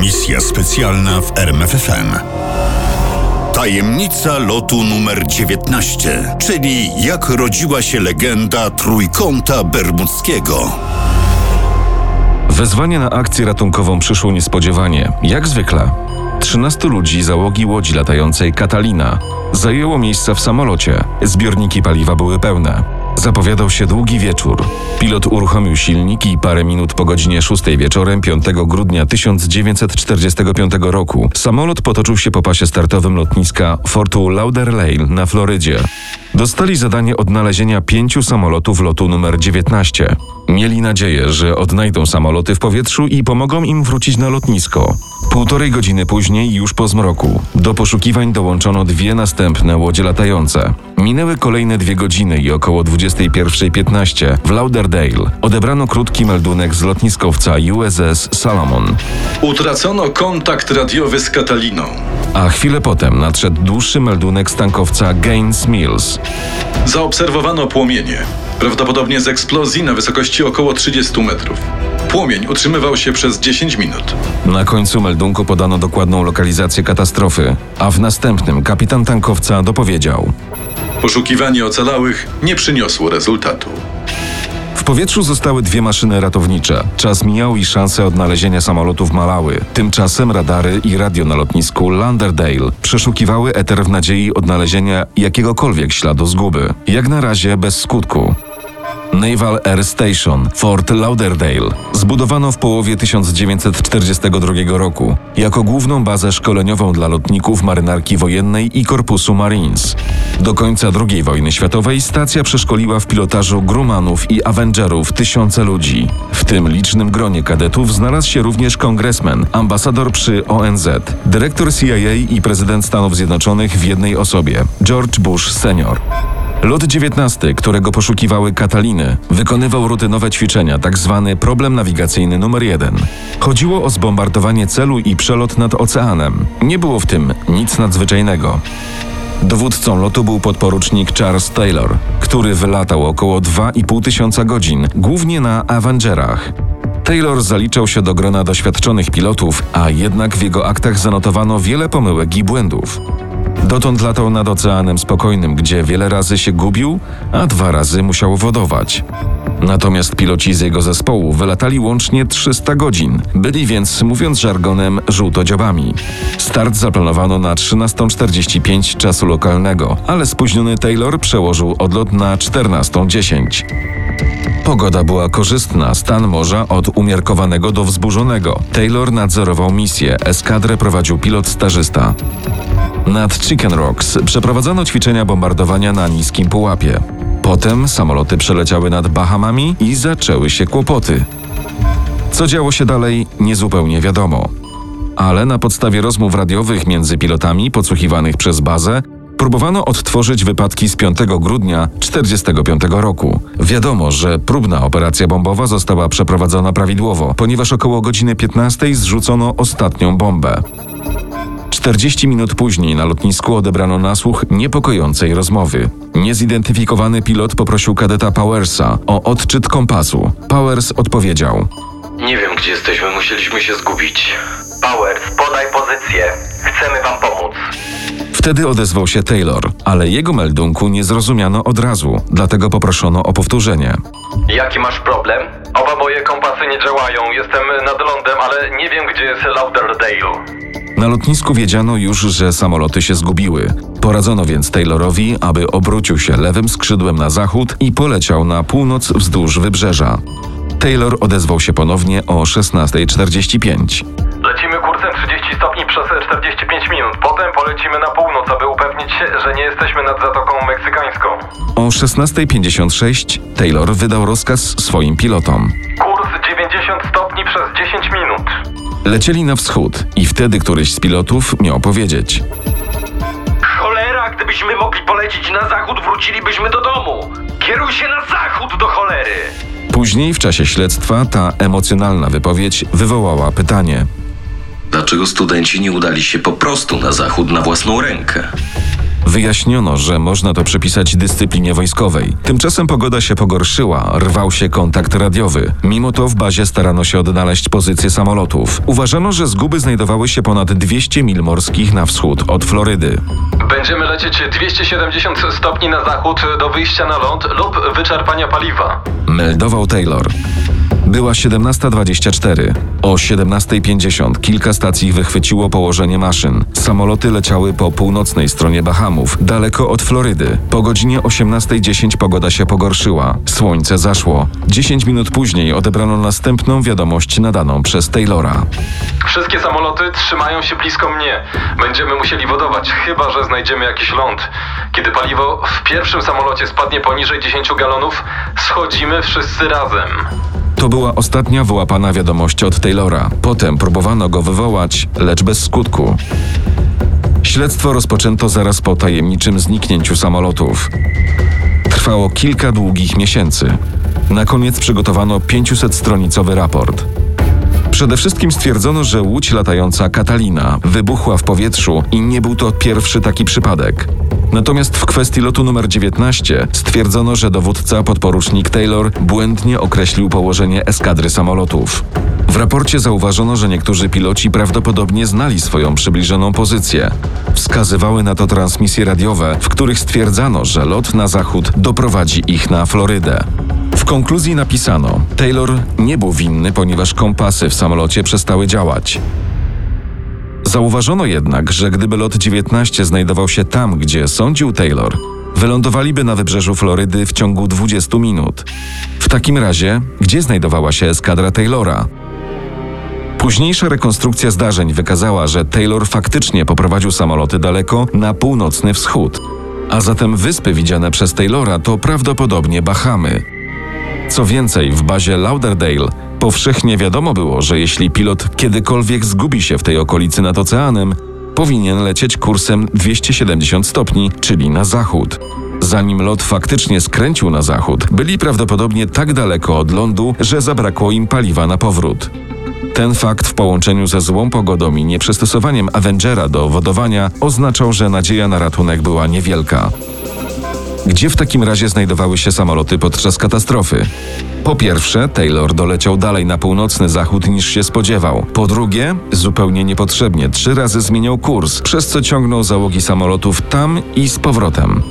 Misja specjalna w RMFFM. Tajemnica lotu numer 19, czyli jak rodziła się legenda trójkąta bermudzkiego. Wezwanie na akcję ratunkową przyszło niespodziewanie, jak zwykle. 13 ludzi załogi łodzi latającej Katalina zajęło miejsca w samolocie. Zbiorniki paliwa były pełne. Zapowiadał się długi wieczór. Pilot uruchomił silnik i parę minut po godzinie 6 wieczorem 5 grudnia 1945 roku samolot potoczył się po pasie startowym lotniska Fortu Lauderdale na Florydzie. Dostali zadanie odnalezienia pięciu samolotów lotu numer 19. Mieli nadzieję, że odnajdą samoloty w powietrzu i pomogą im wrócić na lotnisko. Półtorej godziny później, już po zmroku, do poszukiwań dołączono dwie następne łodzie latające. Minęły kolejne dwie godziny i około 21.15 w Lauderdale odebrano krótki meldunek z lotniskowca USS Salomon. Utracono kontakt radiowy z Kataliną. A chwilę potem nadszedł dłuższy meldunek z tankowca Gaines Mills. Zaobserwowano płomienie, prawdopodobnie z eksplozji na wysokości około 30 metrów. Płomień utrzymywał się przez 10 minut. Na końcu meldunku podano dokładną lokalizację katastrofy, a w następnym kapitan tankowca dopowiedział: Poszukiwanie ocalałych nie przyniosło rezultatu. Powietrzu zostały dwie maszyny ratownicze. Czas mijał i szanse odnalezienia samolotów malały. Tymczasem radary i radio na lotnisku Lauderdale przeszukiwały eter w nadziei odnalezienia jakiegokolwiek śladu zguby. Jak na razie bez skutku. Naval Air Station, Fort Lauderdale, zbudowano w połowie 1942 roku jako główną bazę szkoleniową dla lotników marynarki wojennej i Korpusu Marines. Do końca II wojny światowej stacja przeszkoliła w pilotażu Grummanów i Avengerów tysiące ludzi. W tym licznym gronie kadetów znalazł się również kongresmen, ambasador przy ONZ, dyrektor CIA i prezydent Stanów Zjednoczonych w jednej osobie, George Bush senior. Lot 19, którego poszukiwały Kataliny, wykonywał rutynowe ćwiczenia, tak zwany problem nawigacyjny numer 1. Chodziło o zbombardowanie celu i przelot nad oceanem. Nie było w tym nic nadzwyczajnego. Dowódcą lotu był podporucznik Charles Taylor, który wylatał około 2,5 tysiąca godzin, głównie na Avengerach. Taylor zaliczał się do grona doświadczonych pilotów, a jednak w jego aktach zanotowano wiele pomyłek i błędów. Dotąd latał nad Oceanem Spokojnym, gdzie wiele razy się gubił, a dwa razy musiał wodować. Natomiast piloci z jego zespołu wylatali łącznie 300 godzin. Byli więc, mówiąc żargonem, żółtodziobami. Start zaplanowano na 13.45 czasu lokalnego, ale spóźniony Taylor przełożył odlot na 14.10. Pogoda była korzystna, stan morza od umiarkowanego do wzburzonego. Taylor nadzorował misję, eskadrę prowadził pilot stażysta. Nad Chicken Rocks przeprowadzono ćwiczenia bombardowania na niskim pułapie. Potem samoloty przeleciały nad Bahamami i zaczęły się kłopoty. Co działo się dalej, niezupełnie wiadomo. Ale na podstawie rozmów radiowych między pilotami podsłuchiwanych przez bazę, próbowano odtworzyć wypadki z 5 grudnia 1945 roku. Wiadomo, że próbna operacja bombowa została przeprowadzona prawidłowo, ponieważ około godziny 15 zrzucono ostatnią bombę. 40 minut później na lotnisku odebrano nasłuch niepokojącej rozmowy. Niezidentyfikowany pilot poprosił kadeta Powersa o odczyt kompasu. Powers odpowiedział: Nie wiem, gdzie jesteśmy, musieliśmy się zgubić. Powers, podaj pozycję. Chcemy wam pomóc. Wtedy odezwał się Taylor, ale jego meldunku nie zrozumiano od razu, dlatego poproszono o powtórzenie. Jaki masz problem? Oba moje kompasy nie działają. Jestem nad lądem, ale nie wiem, gdzie jest Lauderdale. Na lotnisku wiedziano już, że samoloty się zgubiły. Poradzono więc Taylorowi, aby obrócił się lewym skrzydłem na zachód i poleciał na północ wzdłuż wybrzeża. Taylor odezwał się ponownie o 16.45. Lecimy kursem 30 stopni przez 45 minut. Potem polecimy na północ, aby upewnić się, że nie jesteśmy nad Zatoką Meksykańską. O 16.56 Taylor wydał rozkaz swoim pilotom. Kurs 90 stopni przez 10 minut. Lecieli na wschód i wtedy któryś z pilotów miał powiedzieć: Cholera, gdybyśmy mogli polecieć na zachód, wrócilibyśmy do domu. Kieruj się na zachód do cholery. Później w czasie śledztwa ta emocjonalna wypowiedź wywołała pytanie: Dlaczego studenci nie udali się po prostu na zachód na własną rękę? Wyjaśniono, że można to przypisać dyscyplinie wojskowej. Tymczasem pogoda się pogorszyła, rwał się kontakt radiowy. Mimo to w bazie starano się odnaleźć pozycje samolotów. Uważano, że zguby znajdowały się ponad 200 mil morskich na wschód od Florydy. Będziemy lecieć 270 stopni na zachód do wyjścia na ląd lub wyczerpania paliwa. Meldował Taylor. Była 17.24. O 17.50 kilka stacji wychwyciło położenie maszyn. Samoloty leciały po północnej stronie Bahamów, daleko od Florydy. Po godzinie 18.10 pogoda się pogorszyła. Słońce zaszło. 10 minut później odebrano następną wiadomość nadaną przez Taylora. Wszystkie samoloty trzymają się blisko mnie. Będziemy musieli wodować, chyba że znajdziemy jakiś ląd. Kiedy paliwo w pierwszym samolocie spadnie poniżej 10 galonów, schodzimy wszyscy razem. To była ostatnia wyłapana wiadomość od Taylora. Potem próbowano go wywołać, lecz bez skutku. Śledztwo rozpoczęto zaraz po tajemniczym zniknięciu samolotów. Trwało kilka długich miesięcy. Na koniec przygotowano 500-stronicowy raport. Przede wszystkim stwierdzono, że łódź latająca Katalina wybuchła w powietrzu i nie był to pierwszy taki przypadek. Natomiast w kwestii lotu numer 19 stwierdzono, że dowódca podporucznik Taylor błędnie określił położenie eskadry samolotów. W raporcie zauważono, że niektórzy piloci prawdopodobnie znali swoją przybliżoną pozycję. Wskazywały na to transmisje radiowe, w których stwierdzano, że lot na zachód doprowadzi ich na Florydę. W konkluzji napisano: Taylor nie był winny, ponieważ kompasy w samolocie przestały działać. Zauważono jednak, że gdyby lot 19 znajdował się tam, gdzie sądził Taylor, wylądowaliby na wybrzeżu Florydy w ciągu 20 minut. W takim razie, gdzie znajdowała się eskadra Taylora? Późniejsza rekonstrukcja zdarzeń wykazała, że Taylor faktycznie poprowadził samoloty daleko na północny wschód. A zatem wyspy widziane przez Taylora to prawdopodobnie Bahamy. Co więcej, w bazie Lauderdale powszechnie wiadomo było, że jeśli pilot kiedykolwiek zgubi się w tej okolicy nad oceanem, powinien lecieć kursem 270 stopni, czyli na zachód. Zanim lot faktycznie skręcił na zachód, byli prawdopodobnie tak daleko od lądu, że zabrakło im paliwa na powrót. Ten fakt w połączeniu ze złą pogodą i nieprzystosowaniem Avengera do wodowania oznaczał, że nadzieja na ratunek była niewielka. Gdzie w takim razie znajdowały się samoloty podczas katastrofy? Po pierwsze, Taylor doleciał dalej na północny zachód niż się spodziewał. Po drugie, zupełnie niepotrzebnie trzy razy zmieniał kurs, przez co ciągnął załogi samolotów tam i z powrotem.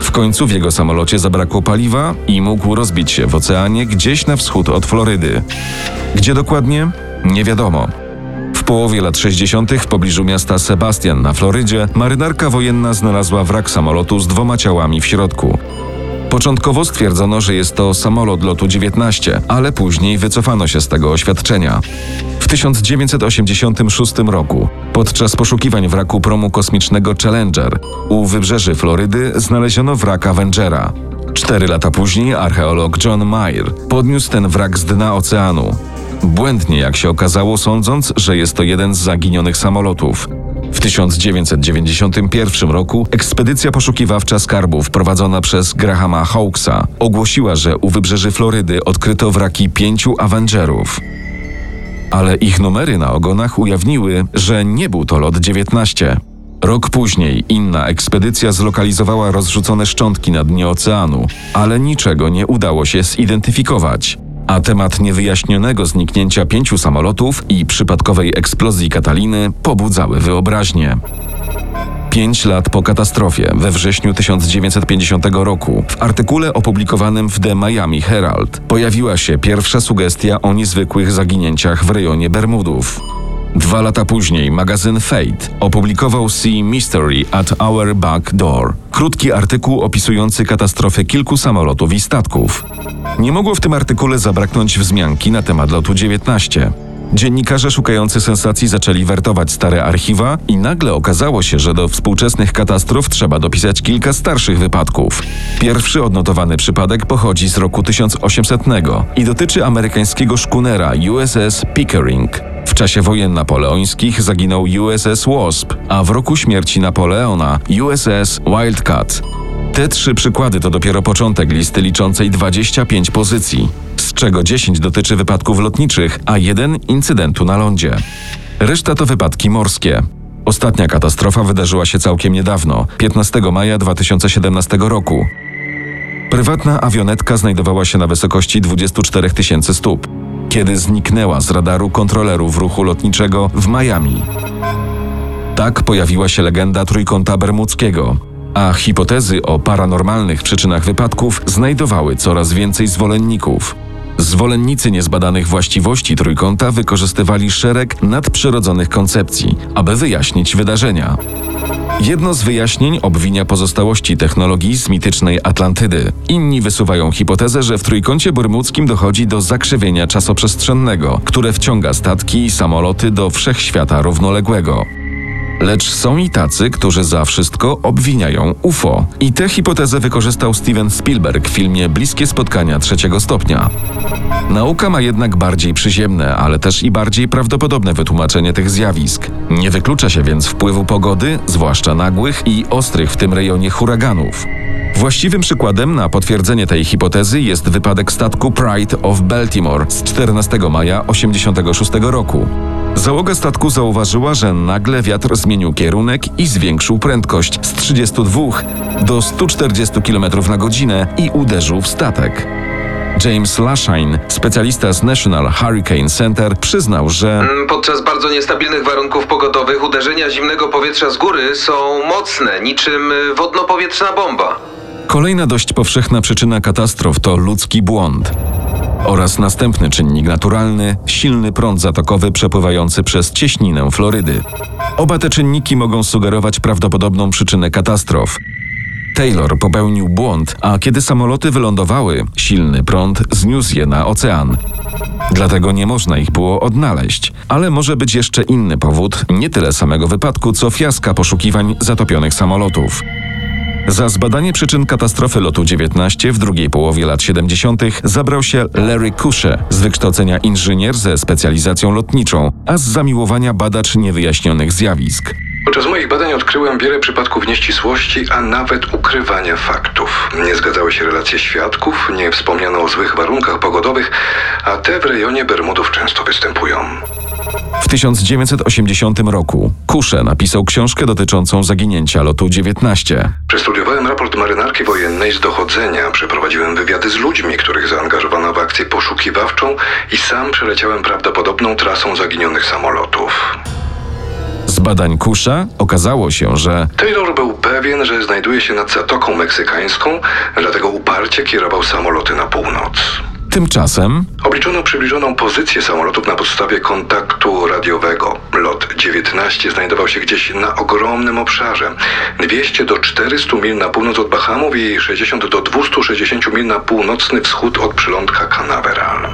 W końcu w jego samolocie zabrakło paliwa i mógł rozbić się w oceanie gdzieś na wschód od Florydy. Gdzie dokładnie? Nie wiadomo. Połowie lat 60. w pobliżu miasta Sebastian na Florydzie marynarka wojenna znalazła wrak samolotu z dwoma ciałami w środku. Początkowo stwierdzono, że jest to samolot lotu 19, ale później wycofano się z tego oświadczenia. W 1986 roku, podczas poszukiwań wraku promu kosmicznego Challenger, u wybrzeży Florydy znaleziono wrak Avengera. Cztery lata później archeolog John Mayer podniósł ten wrak z dna oceanu. Błędnie, jak się okazało, sądząc, że jest to jeden z zaginionych samolotów. W 1991 roku ekspedycja poszukiwawcza skarbów prowadzona przez Grahama Hawksa ogłosiła, że u wybrzeży Florydy odkryto wraki pięciu Avengerów. Ale ich numery na ogonach ujawniły, że nie był to lot 19. Rok później inna ekspedycja zlokalizowała rozrzucone szczątki na dnie oceanu, ale niczego nie udało się zidentyfikować a temat niewyjaśnionego zniknięcia pięciu samolotów i przypadkowej eksplozji Kataliny pobudzały wyobraźnię. Pięć lat po katastrofie, we wrześniu 1950 roku, w artykule opublikowanym w The Miami Herald pojawiła się pierwsza sugestia o niezwykłych zaginięciach w rejonie Bermudów. Dwa lata później magazyn Fate opublikował Sea Mystery at Our Back Door, krótki artykuł opisujący katastrofę kilku samolotów i statków. Nie mogło w tym artykule zabraknąć wzmianki na temat lotu 19. Dziennikarze szukający sensacji zaczęli wertować stare archiwa i nagle okazało się, że do współczesnych katastrof trzeba dopisać kilka starszych wypadków. Pierwszy odnotowany przypadek pochodzi z roku 1800 i dotyczy amerykańskiego szkunera USS Pickering. W czasie wojen napoleońskich zaginął USS Wasp, a w roku śmierci Napoleona USS Wildcat. Te trzy przykłady to dopiero początek listy liczącej 25 pozycji, z czego 10 dotyczy wypadków lotniczych, a jeden incydentu na lądzie. Reszta to wypadki morskie. Ostatnia katastrofa wydarzyła się całkiem niedawno, 15 maja 2017 roku. Prywatna awionetka znajdowała się na wysokości 24 tysięcy stóp, kiedy zniknęła z radaru kontrolerów ruchu lotniczego w Miami. Tak pojawiła się legenda trójkąta bermudzkiego, a hipotezy o paranormalnych przyczynach wypadków znajdowały coraz więcej zwolenników. Zwolennicy niezbadanych właściwości trójkąta wykorzystywali szereg nadprzyrodzonych koncepcji, aby wyjaśnić wydarzenia. Jedno z wyjaśnień obwinia pozostałości technologii z mitycznej Atlantydy. Inni wysuwają hipotezę, że w trójkącie bermudzkim dochodzi do zakrzywienia czasoprzestrzennego, które wciąga statki i samoloty do wszechświata równoległego. Lecz są i tacy, którzy za wszystko obwiniają UFO. I tę hipotezę wykorzystał Steven Spielberg w filmie Bliskie spotkania trzeciego stopnia. Nauka ma jednak bardziej przyziemne, ale też i bardziej prawdopodobne wytłumaczenie tych zjawisk. Nie wyklucza się więc wpływu pogody, zwłaszcza nagłych i ostrych w tym rejonie huraganów. Właściwym przykładem na potwierdzenie tej hipotezy jest wypadek statku Pride of Baltimore z 14 maja 1986 roku. Załoga statku zauważyła, że nagle wiatr zmienił kierunek i zwiększył prędkość z 32 do 140 km na godzinę i uderzył w statek. James Lashine, specjalista z National Hurricane Center, przyznał, że Mm, Podczas bardzo niestabilnych warunków pogodowych uderzenia zimnego powietrza z góry są mocne, niczym y, wodno-powietrzna bomba. kolejna dość powszechna przyczyna katastrof to ludzki błąd. Oraz następny czynnik naturalny silny prąd zatokowy przepływający przez cieśninę Florydy. Oba te czynniki mogą sugerować prawdopodobną przyczynę katastrof. Taylor popełnił błąd, a kiedy samoloty wylądowały, silny prąd zniósł je na ocean. Dlatego nie można ich było odnaleźć, ale może być jeszcze inny powód, nie tyle samego wypadku, co fiaska poszukiwań zatopionych samolotów. Za zbadanie przyczyn katastrofy lotu 19 w drugiej połowie lat 70. zabrał się Larry Kusche, z wykształcenia inżynier ze specjalizacją lotniczą, a z zamiłowania badacz niewyjaśnionych zjawisk. Podczas moich badań odkryłem wiele przypadków nieścisłości, a nawet ukrywania faktów. Nie zgadzały się relacje świadków, nie wspomniano o złych warunkach pogodowych, a te w rejonie Bermudów często występują. W 1980 roku Kusche napisał książkę dotyczącą zaginięcia lotu 19. Przestudiowałem raport marynarki wojennej z dochodzenia, przeprowadziłem wywiady z ludźmi, których zaangażowano w akcję poszukiwawczą i sam przeleciałem prawdopodobną trasą zaginionych samolotów. Z badań Kusza okazało się, że Taylor był pewien, że znajduje się nad Zatoką Meksykańską, dlatego uparcie kierował samoloty na północ. Tymczasem Obliczono przybliżoną pozycję samolotów na podstawie kontaktu radiowego. Lot 19 znajdował się gdzieś na ogromnym obszarze. 200 do 400 mil na północ od Bahamów i 60 do 260 mil na północny wschód od przylądka Canaveral.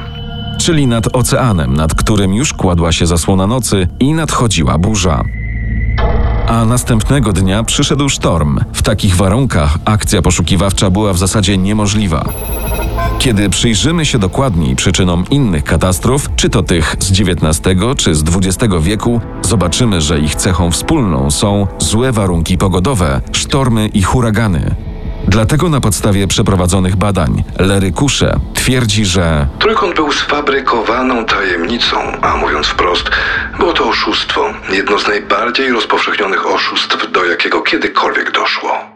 czyli nad oceanem, nad którym już kładła się zasłona nocy i nadchodziła burza. A następnego dnia przyszedł sztorm. W takich warunkach akcja poszukiwawcza była w zasadzie niemożliwa. Kiedy przyjrzymy się dokładniej przyczynom innych katastrof, czy to tych z XIX czy z XX wieku, zobaczymy, że ich cechą wspólną są złe warunki pogodowe, sztormy i huragany. Dlatego na podstawie przeprowadzonych badań Larry Kusche twierdzi, że Trójkąt był sfabrykowaną tajemnicą, a mówiąc wprost, było to oszustwo. Jedno z najbardziej rozpowszechnionych oszustw, do jakiego kiedykolwiek doszło.